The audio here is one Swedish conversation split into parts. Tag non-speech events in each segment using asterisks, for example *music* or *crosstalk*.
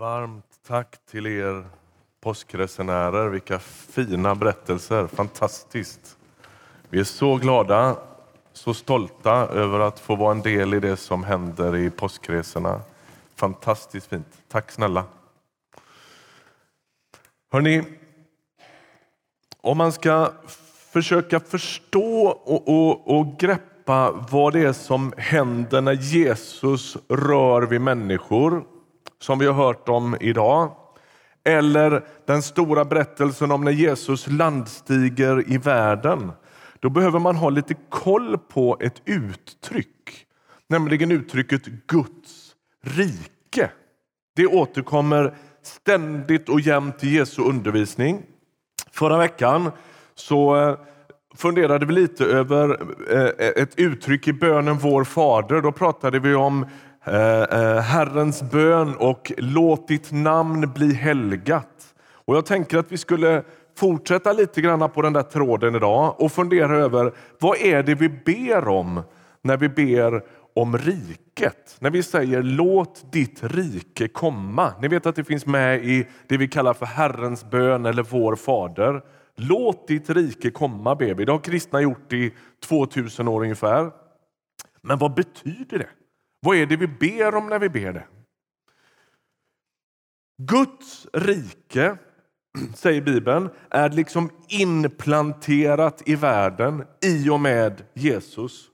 Varmt tack till er påskresenärer. Vilka fina berättelser. Fantastiskt. Vi är så glada, så stolta över att få vara en del i det som händer i påskresorna. Fantastiskt fint. Tack snälla. Hörrni, om man ska försöka förstå och, och, och greppa vad det är som händer när Jesus rör vid människor som vi har hört om idag. Eller den stora berättelsen om när Jesus landstiger i världen. Då behöver man ha lite koll på ett uttryck, nämligen uttrycket Guds rike. Det återkommer ständigt och jämt i Jesu undervisning. Förra veckan så eh, funderade vi lite över eh, eh, ett uttryck i bönen Vår Fader. Då pratade vi om Eh, eh, Herrens bön och låt ditt namn bli helgat. Och jag tänker att vi skulle fortsätta lite grann på den där tråden idag och fundera över vad är det vi ber om när vi ber om riket. När vi säger låt ditt rike komma. Ni vet att det finns med i det vi kallar för Herrens bön eller vår fader. Låt ditt rike komma ber vi. Det har kristna gjort i 2000 år ungefär. Men vad betyder det? Vad är det vi ber om när vi ber det? Guds rike, säger Bibeln, är liksom inplanterat i världen i och med Jesus.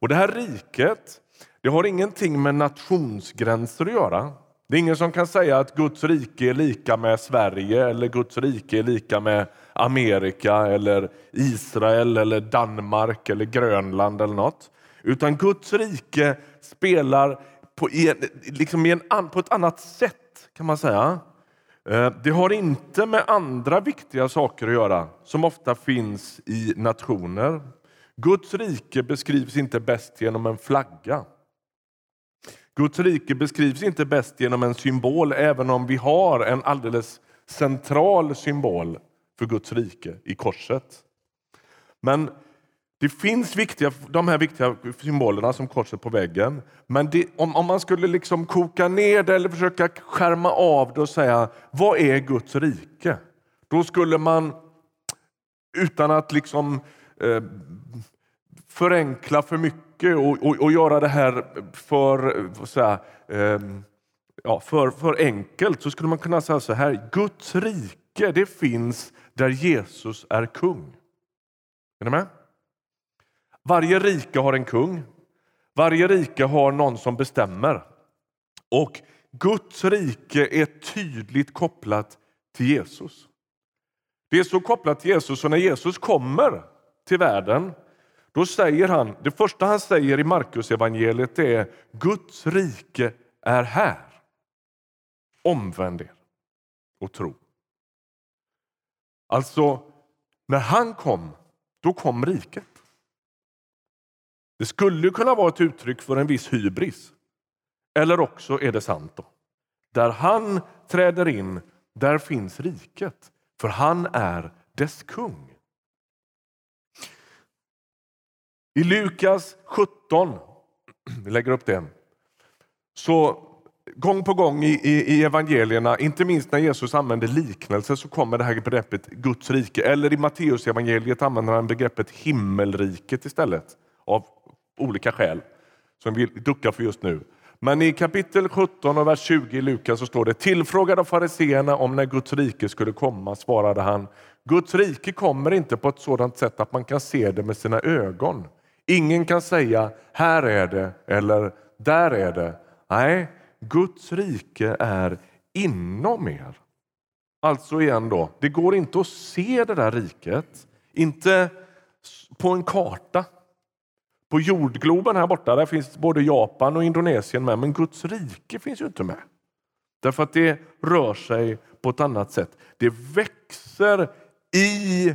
Och Det här riket det har ingenting med nationsgränser att göra. Det är ingen som kan säga att Guds rike är lika med Sverige eller Guds rike är lika med Amerika eller Israel eller Danmark eller Grönland eller något. Utan Guds rike spelar på, liksom i en, på ett annat sätt, kan man säga. Eh, det har inte med andra viktiga saker att göra som ofta finns i nationer. Guds rike beskrivs inte bäst genom en flagga. Guds rike beskrivs inte bäst genom en symbol, även om vi har en alldeles central symbol för Guds rike i korset. Men det finns viktiga, de här viktiga symbolerna som korset på väggen. Men det, om, om, man skulle liksom koka ner det eller försöka skärma av det och säga vad är Guds rike? Då skulle man utan att liksom eh, förenkla för mycket och, och, och, göra det här för, säga, eh, ja, för, för enkelt så skulle man kunna säga så här. Guds rike det finns där Jesus är kung. Är ni med? Varje rike har en kung. Varje rike har någon som bestämmer. Och Guds rike är tydligt kopplat till Jesus. Det är så kopplat till Jesus, så när Jesus kommer till världen då säger han, det första han säger i Markus evangeliet är Guds rike är här. Omvänd er och tro. Alltså, när han kom, då kom riket. Det skulle kunna vara ett uttryck för en viss hybris. Eller också är det sant. Då. Där han träder in, där finns riket. För han är dess kung. I Lukas 17, vi lägger upp det, så gång på gång i, i, i, evangelierna, inte minst när Jesus använder liknelser, så kommer det här begreppet Guds rike. Eller i Matteusevangeliet använder han begreppet himmelriket istället av olika skäl som vi duckar för just nu. Men i kapitel 17 och vers 20 i Lukas så står det tillfrågad av fariseerna om när Guds rike skulle komma svarade han Guds rike kommer inte på ett sådant sätt att man kan se det med sina ögon. Ingen kan säga här är det eller där är det. Nej, Guds rike är inom er. Alltså igen då, det går inte att se det där riket, inte på en karta. På jordgloben här borta där finns både Japan och Indonesien med, men Guds rike finns ju inte med. Därför att det rör sig på ett annat sätt. Det växer i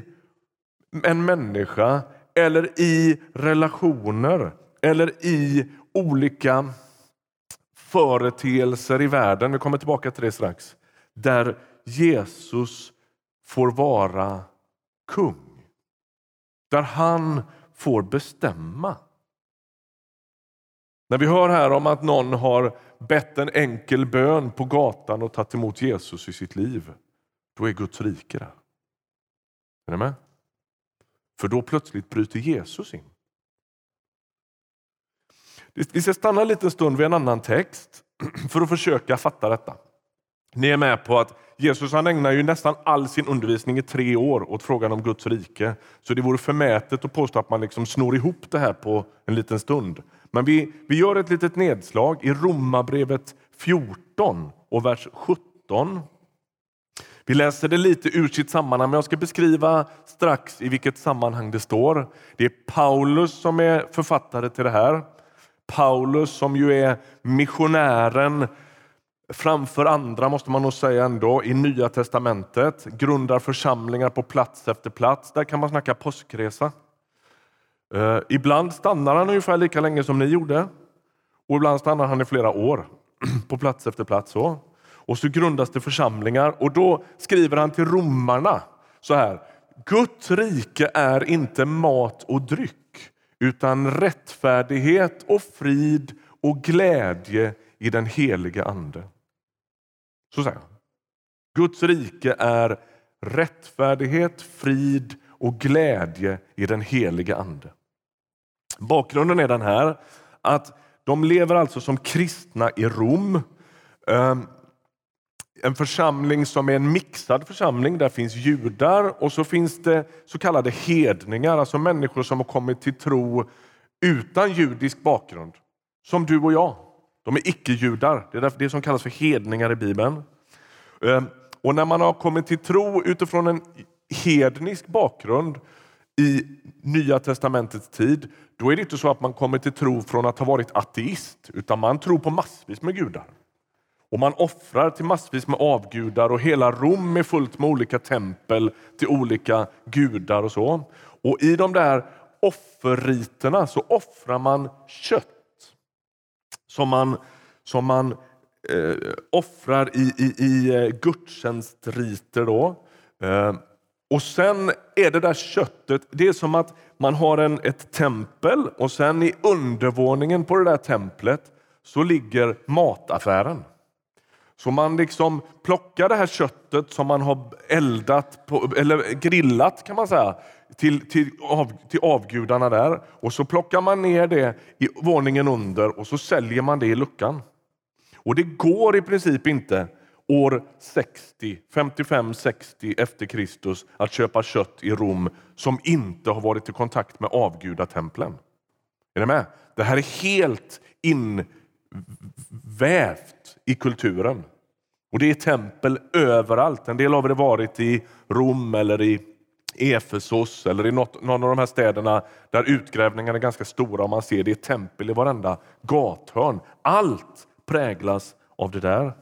en människa eller i relationer eller i olika företeelser i världen. Vi kommer tillbaka till det strax. Där Jesus får vara kung. Där han får bestämma. När vi hör här om att någon har bett en enkel bön på gatan och tagit emot Jesus i sitt liv, då är Guds rike där. Är ni med? För då plötsligt bryter Jesus in. Vi ska stanna en liten stund vid en annan text *clears throat* för att försöka fatta detta. Ni är med på att Jesus han ägnar ju nästan all sin undervisning i tre år åt frågan om Guds rike. Så det vore förmätet att påstå att man liksom snor ihop det här på en liten stund. Men vi, vi gör ett litet nedslag i Romarbrevet 14 och vers 17. Vi läser det lite ur sitt sammanhang, men jag ska beskriva strax i vilket sammanhang det står. Det är Paulus som är författare till det här. Paulus som ju är missionären framför andra, måste man nog säga ändå, i Nya testamentet. Grundar församlingar på plats efter plats. Där kan man snacka påskresa. Eh, ibland stannar han ungefär lika länge som ni gjorde. Och ibland stannar han i flera år *clears throat* på plats efter plats. Så. Och så grundas det församlingar och då skriver han till romarna så här. Guds rike är inte mat och dryck utan rättfärdighet och frid och glädje i den helige Ande. Så säger han. Guds rike är rättfärdighet, frid och glädje i den helige Ande. Bakgrunden är den här att de lever alltså som kristna i Rom. Ehm, en församling som är en mixad församling. Där finns judar och så finns det så kallade hedningar, alltså människor som har kommit till tro utan judisk bakgrund. Som du och jag. De är icke-judar. Det är det som kallas för hedningar i Bibeln. Ehm, och när man har kommit till tro utifrån en hednisk bakgrund i Nya testamentets tid, då är det inte så att man kommer till tro från att ha varit ateist, utan man tror på massvis med gudar. Och man offrar till massvis med avgudar och hela Rom är fullt med olika tempel till olika gudar och så. Och i de där offerriterna så offrar man kött som man, som man eh, offrar i, i, i eh, gudstjänstriter. Då. Eh, och sen är det där köttet, det är som att man har en, ett tempel och sen i undervåningen på det där templet så ligger mataffären. Så man liksom plockar det här köttet som man har eldat på, eller grillat kan man säga till, till, av, till avgudarna där och så plockar man ner det i våningen under och så säljer man det i luckan. Och det går i princip inte år 60, 55-60 efter Kristus att köpa kött i Rom som inte har varit i kontakt med avgudatemplen. Är ni med? Det här är helt invävt i kulturen. Och Det är tempel överallt. En del av det varit i Rom eller i Efesos eller i något, någon av de här städerna där utgrävningarna är ganska stora och man ser det är tempel i varenda gathörn. Allt präglas av det där.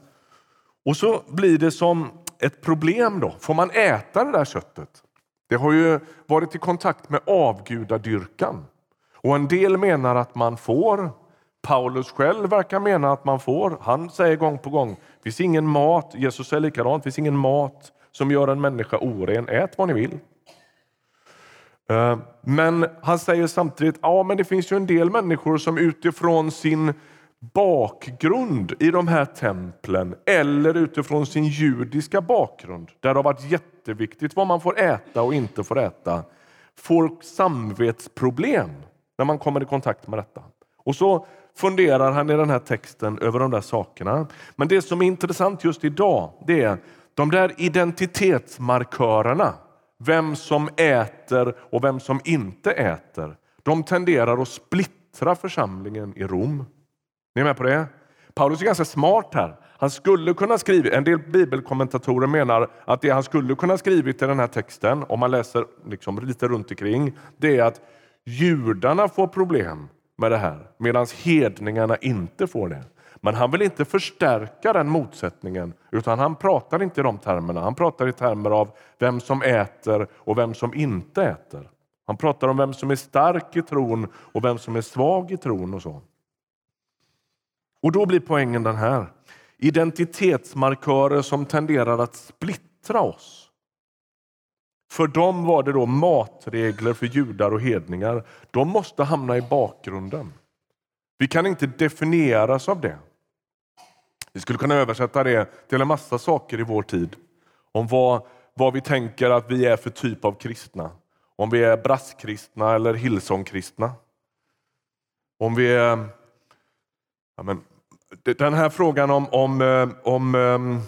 Och så blir det som ett problem då. Får man äta det där köttet? Det har ju varit i kontakt med avgudadyrkan. Och en del menar att man får. Paulus själv verkar mena att man får. Han säger gång på gång, det finns ingen mat, Jesus säger likadant, det finns ingen mat som gör en människa oren. Ät vad ni vill. Eh, men han säger samtidigt, ja men det finns ju en del människor som utifrån sin bakgrund i de här templen eller utifrån sin judiska bakgrund, där det har varit jätteviktigt vad man får äta och inte får äta, får samvetsproblem när man kommer i kontakt med detta. Och så funderar han i den här texten över de där sakerna. Men det som är intressant just idag, det är de där identitetsmarkörerna, vem som äter och vem som inte äter, de tenderar att splittra församlingen i Rom. Ni är med på det? Paulus är ganska smart här. Han skulle kunna skriva, en del bibelkommentatorer menar att det han skulle kunna skrivit i den här texten, om man läser liksom lite runt omkring, det är att judarna får problem med det här medan hedningarna inte får det. Men han vill inte förstärka den motsättningen utan han pratar inte i de termerna. Han pratar i termer av vem som äter och vem som inte äter. Han pratar om vem som är stark i tron och vem som är svag i tron. och så. Och då blir poängen den här. Identitetsmarkörer som tenderar att splittra oss. För dem var det då matregler för judar och hedningar. De måste hamna i bakgrunden. Vi kan inte definieras av det. Vi skulle kunna översätta det till en massa saker i vår tid. Om vad, vad vi tänker att vi är för typ av kristna. Om vi är brasskristna eller Hillsongkristna. Om vi är... Ja, men, den här frågan om, om, eh, om ehm,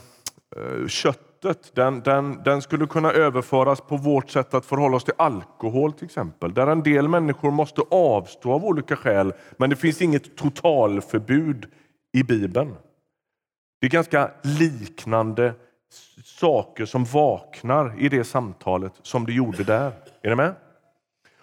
eh, köttet, den, den, den skulle kunna överföras på vårt sätt att förhålla oss till alkohol till exempel. Där en del människor måste avstå av olika skäl, men det finns inget totalförbud i Bibeln. Det är ganska liknande saker som vaknar i det samtalet som det gjorde där. Är ni med?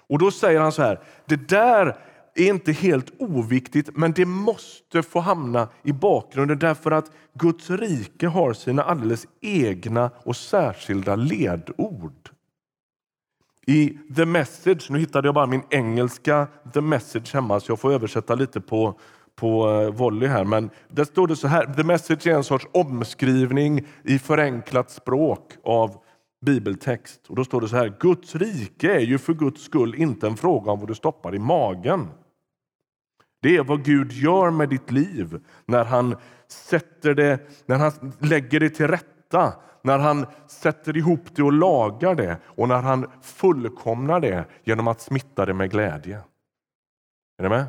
Och då säger han så här, det där är inte helt oviktigt, men det måste få hamna i bakgrunden därför att Guds rike har sina alldeles egna och särskilda ledord. I The Message, nu hittade jag bara min engelska The Message hemma så jag får översätta lite på, på eh, volley här. Men där står det så här, The Message är en sorts omskrivning i förenklat språk av bibeltext. Och då står det så här, Guds rike är ju för Guds skull inte en fråga om vad du stoppar i magen. Det är vad Gud gör med ditt liv när han sätter det, när han lägger det till rätta, när han sätter ihop det och lagar det och när han fullkomnar det genom att smitta det med glädje. Är ni med?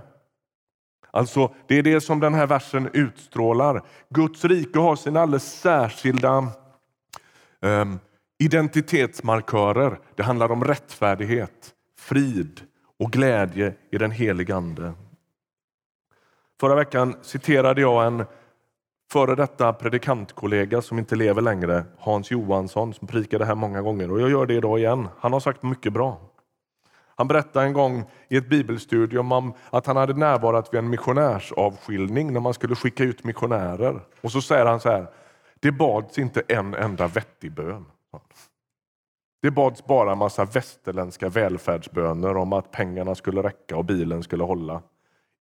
Alltså, det är det som den här versen utstrålar. Guds rike har sina alldeles särskilda um, identitetsmarkörer. Det handlar om rättfärdighet, frid och glädje i den helige Ande. Förra veckan citerade jag en före detta predikantkollega som inte lever längre, Hans Johansson, som prikade här många gånger. Och jag gör det idag igen. Han har sagt mycket bra. Han berättade en gång i ett bibelstudium om att han hade närvarat vid en missionärsavskiljning när man skulle skicka ut missionärer. Och så säger han så här, det bads inte en enda vettig bön. Det bads bara en massa västerländska välfärdsböner om att pengarna skulle räcka och bilen skulle hålla.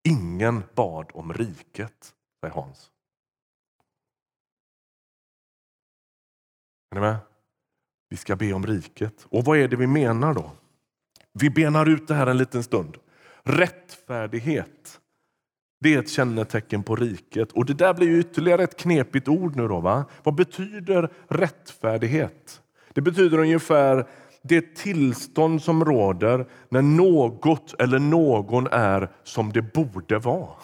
Ingen bad om riket, säger Hans. Är ni med? Vi ska be om riket. Och vad är det vi menar då? Vi benar ut det här en liten stund. Rättfärdighet. Det är ett kännetecken på riket. Och Det där blir ytterligare ett knepigt ord. nu då, va? Vad betyder rättfärdighet? Det betyder ungefär det tillstånd som råder när något eller någon är som det borde vara.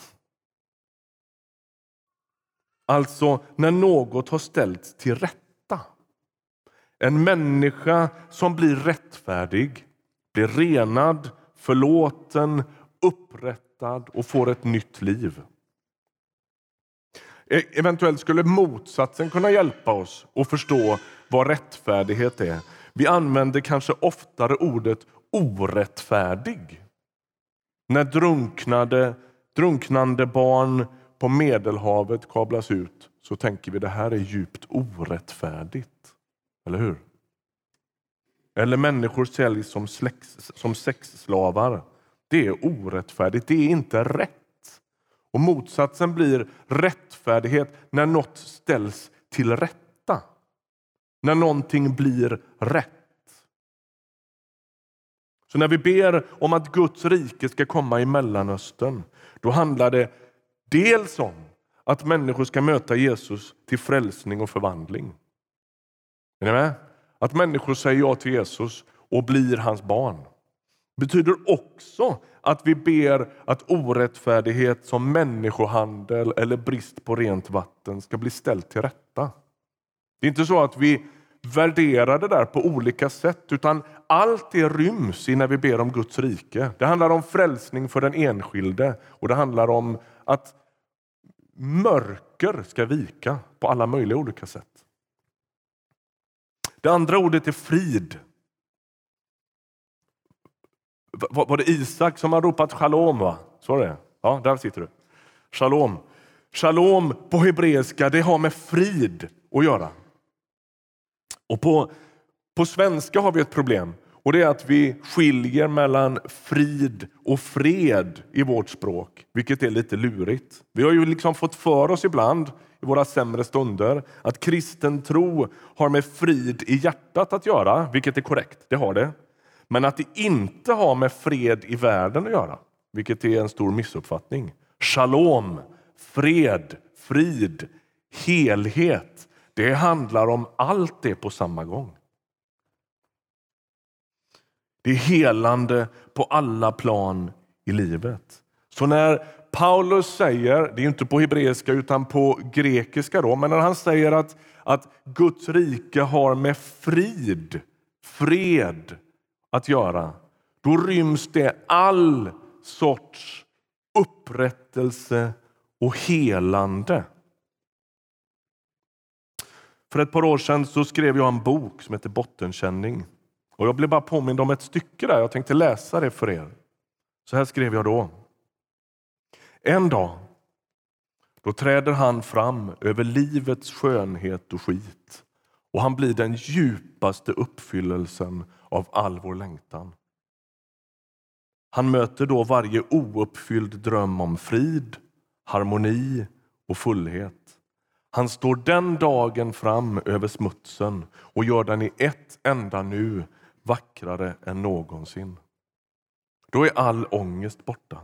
Alltså när något har ställts till rätta. En människa som blir rättfärdig, blir renad, förlåten, upprättad och får ett nytt liv. E-, eventuellt skulle motsatsen kunna hjälpa oss att förstå vad rättfärdighet är. Vi använder kanske oftare ordet orättfärdig. När drunknade, drunknande barn på Medelhavet kablas ut så tänker vi det här är djupt orättfärdigt. Eller hur? Eller människor säljs som, släx, som sexslavar. Det är orättfärdigt, det är inte rätt. Och Motsatsen blir rättfärdighet när något ställs till rätta. När någonting blir rätt. Så när vi ber om att Guds rike ska komma i Mellanöstern, då handlar det dels om att människor ska möta Jesus till frälsning och förvandling. Är ni med? Att människor säger ja till Jesus och blir hans barn. Det betyder också att vi ber att orättfärdighet som människohandel eller brist på rent vatten ska bli ställt till rätta. Det är inte så att vi värderar det där på olika sätt utan allt det ryms i när vi ber om Guds rike. Det handlar om frälsning för den enskilde och det handlar om att mörker ska vika på alla möjliga olika sätt. Det andra ordet är frid. Var det Isak som har ropat shalom? Va? Så det? Ja, där sitter du. Shalom. Shalom på hebreiska det har med frid att göra. Och på, på svenska har vi ett problem och det är att vi skiljer mellan frid och fred i vårt språk, vilket är lite lurigt. Vi har ju liksom fått för oss ibland i våra sämre stunder att kristen tro har med frid i hjärtat att göra, vilket är korrekt, det har det. Men att det inte har med fred i världen att göra, vilket är en stor missuppfattning. Shalom, fred, frid, helhet. Det handlar om allt det på samma gång. Det är helande på alla plan i livet. Så när Paulus säger, det är inte på hebreiska utan på grekiska, då, men när han säger att, att Guds rike har med frid, fred att göra, då ryms det all sorts upprättelse och helande. För ett par år sedan så skrev jag en bok som heter Bottenkänning. Och jag blev bara påmind om ett stycke där. Jag tänkte läsa det för er. Så här skrev jag då. En dag då träder han fram över livets skönhet och skit och han blir den djupaste uppfyllelsen av all vår längtan. Han möter då varje ouppfylld dröm om frid, harmoni och fullhet. Han står den dagen fram över smutsen och gör den i ett enda nu vackrare än någonsin. Då är all ångest borta.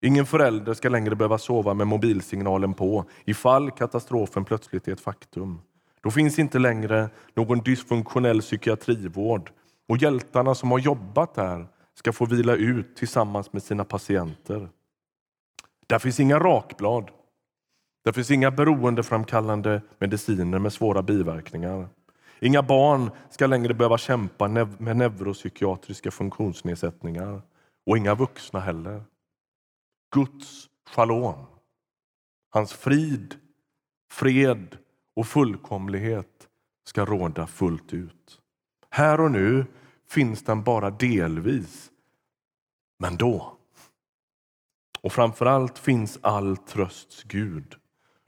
Ingen förälder ska längre behöva sova med mobilsignalen på ifall katastrofen plötsligt är ett faktum. Då finns inte längre någon dysfunktionell psykiatrivård och hjältarna som har jobbat där ska få vila ut tillsammans med sina patienter. Där finns inga rakblad. Det finns inga beroendeframkallande mediciner med svåra biverkningar. Inga barn ska längre behöva kämpa med neuropsykiatriska funktionsnedsättningar och inga vuxna heller. Guds shalom, hans frid, fred och fullkomlighet ska råda fullt ut. Här och nu finns den bara delvis, men då. Och framförallt finns all trösts Gud.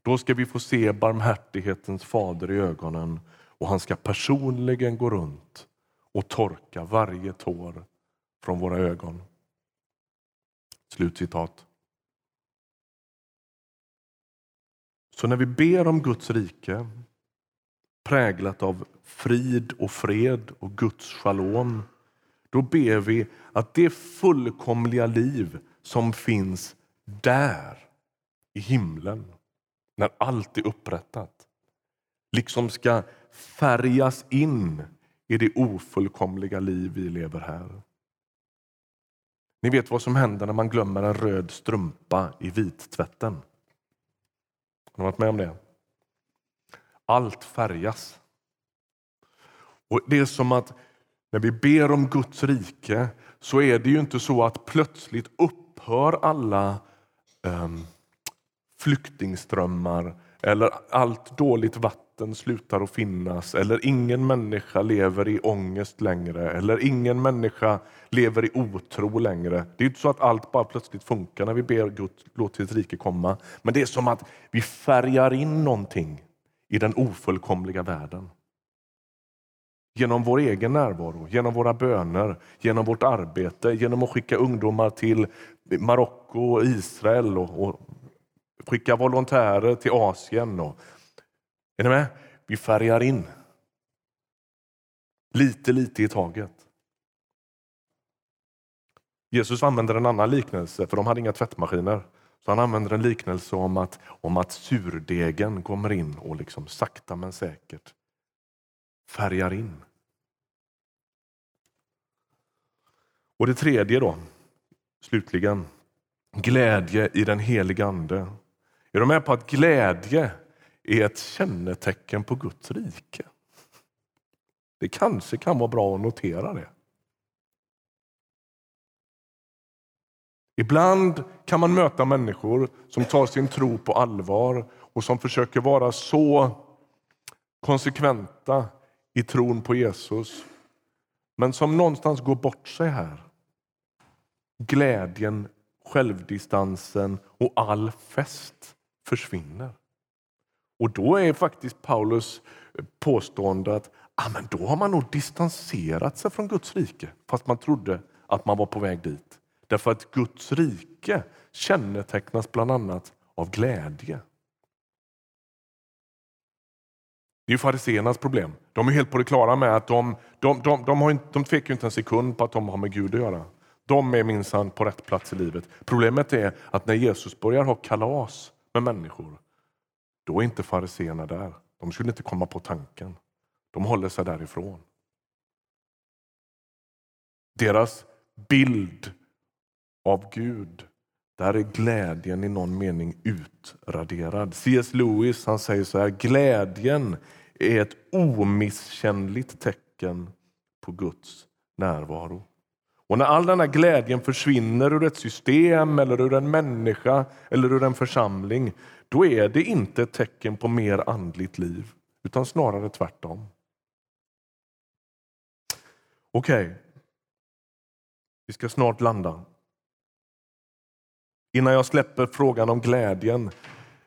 Då ska vi få se barmhärtighetens fader i ögonen och han ska personligen gå runt och torka varje tår från våra ögon. Slutcitat. Så när vi ber om Guds rike präglat av frid och fred och Guds shalom då ber vi att det fullkomliga liv som finns där i himlen när allt är upprättat liksom ska färgas in i det ofullkomliga liv vi lever här. Ni vet vad som händer när man glömmer en röd strumpa i vittvätten. Har ni varit med om det? Allt färgas. Och Det är som att när vi ber om Guds rike så är det ju inte så att plötsligt upphör alla um, flyktingströmmar eller allt dåligt vatten slutar att finnas eller ingen människa lever i ångest längre eller ingen människa lever i otro längre. Det är inte så att allt bara plötsligt funkar när vi ber Gud låt ditt rike komma. Men det är som att vi färgar in någonting i den ofullkomliga världen. Genom vår egen närvaro, genom våra böner, genom vårt arbete, genom att skicka ungdomar till Marocko och Israel och, och skicka volontärer till Asien och är ni med? Vi färgar in. Lite, lite i taget. Jesus använder en annan liknelse, för de hade inga tvättmaskiner. Så han använder en liknelse om att, om att surdegen kommer in och liksom sakta men säkert färgar in. Och det tredje då, slutligen, glädje i den helige Ande. Är du med på att glädje är ett kännetecken på Guds rike. Det kanske kan vara bra att notera det. Ibland kan man möta människor som tar sin tro på allvar och som försöker vara så konsekventa i tron på Jesus men som någonstans går bort sig här. Glädjen, självdistansen och all fest försvinner. Och då är faktiskt Paulus påstående att ah, men då har man nog distanserat sig från Guds rike fast man trodde att man var på väg dit. Därför att Guds rike kännetecknas bland annat av glädje. Det är fariséernas problem. De är helt på det klara med att de, de, de, de, har inte, de tvekar inte en sekund på att de har med Gud att göra. De är minsann på rätt plats i livet. Problemet är att när Jesus börjar ha kalas med människor då är inte fariseerna där. De skulle inte komma på tanken. De håller sig därifrån. Deras bild av Gud, där är glädjen i någon mening utraderad. C.S. Lewis han säger så här, glädjen är ett omisskännligt tecken på Guds närvaro. Och när all den här glädjen försvinner ur ett system, eller ur en människa eller ur en församling, då är det inte ett tecken på mer andligt liv, utan snarare tvärtom. Okej, okay. vi ska snart landa. Innan jag släpper frågan om glädjen.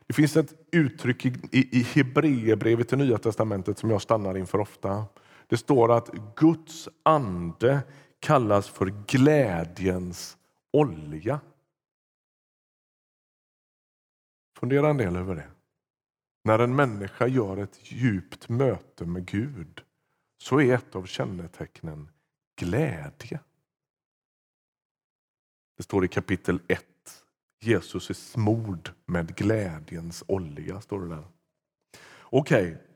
Det finns ett uttryck i, i, i Hebreerbrevet i Nya testamentet som jag stannar inför ofta. Det står att Guds ande kallas för glädjens olja. Fundera en del över det. När en människa gör ett djupt möte med Gud så är ett av kännetecknen glädje. Det står i kapitel 1. Jesus är smord med glädjens olja. står det där. Okej, okay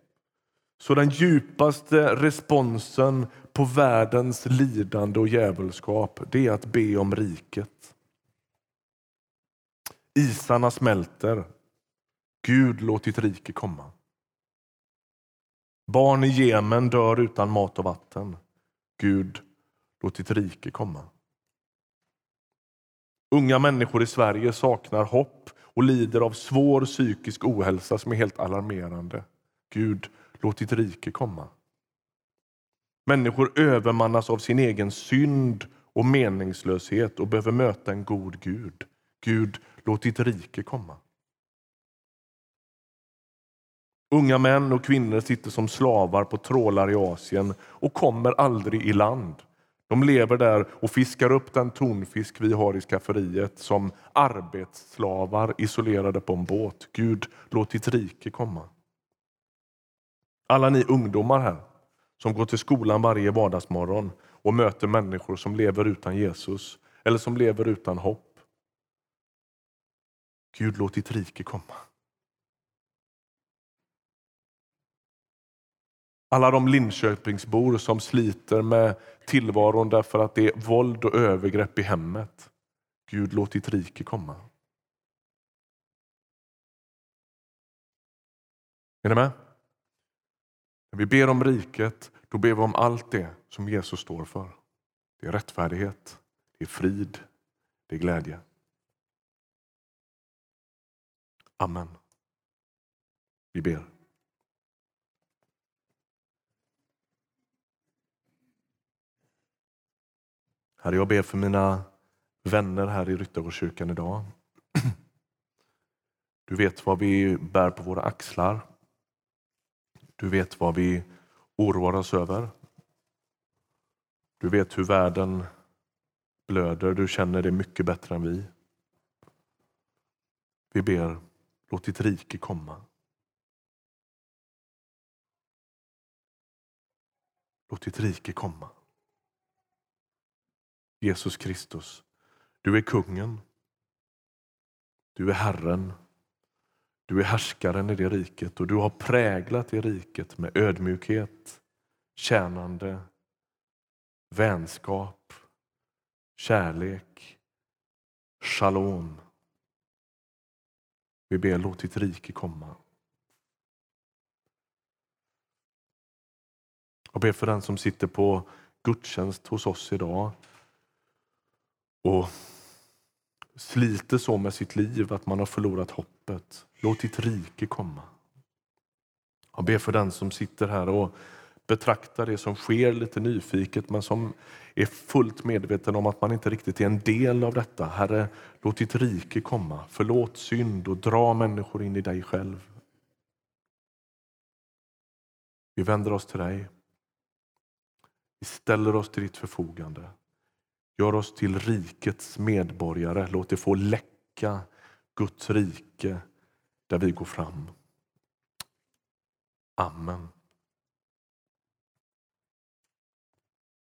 så den djupaste responsen på världens lidande och djävulskap det är att be om riket. Isarna smälter. Gud, låt ditt rike komma. Barn i Jemen dör utan mat och vatten. Gud, låt ditt rike komma. Unga människor i Sverige saknar hopp och lider av svår psykisk ohälsa som är helt alarmerande. Gud, låt ditt rike komma. Människor övermannas av sin egen synd och meningslöshet och behöver möta en god Gud. Gud, låt ditt rike komma. Unga män och kvinnor sitter som slavar på trålar i Asien och kommer aldrig i land. De lever där och fiskar upp den tonfisk vi har i skafferiet som arbetsslavar isolerade på en båt. Gud, låt ditt rike komma. Alla ni ungdomar här som går till skolan varje vardagsmorgon och möter människor som lever utan Jesus eller som lever utan hopp. Gud, låt ditt rike komma. Alla de Linköpingsbor som sliter med tillvaron därför att det är våld och övergrepp i hemmet. Gud, låt ditt rike komma. Är ni med? När vi ber om riket, då ber vi om allt det som Jesus står för. Det är rättfärdighet, det är frid, det är glädje. Amen. Vi ber. Herre, jag ber för mina vänner här i Ryttargårdskyrkan idag. *clears throat* Du vet vad vi bär på våra axlar. Du vet vad vi oroar oss över. Du vet hur världen blöder. Du känner det mycket bättre än vi. Vi ber, låt ditt rike komma. Låt ditt rike komma. Jesus Kristus, du är kungen. Du är Herren. Du är härskaren i det riket och du har präglat det riket med ödmjukhet, tjänande, vänskap, kärlek, shalom. Vi ber, låt ditt rike komma. Jag ber för den som sitter på gudstjänst hos oss idag och sliter så med sitt liv att man har förlorat hoppet. Låt ditt rike komma. Jag ber för den som sitter här och betraktar det som sker lite nyfiket men som är fullt medveten om att man inte riktigt är en del av detta. Herre, låt ditt rike komma. Förlåt synd och dra människor in i dig själv. Vi vänder oss till dig. Vi ställer oss till ditt förfogande. Gör oss till rikets medborgare. Låt det få läcka Guds rike där vi går fram. Amen.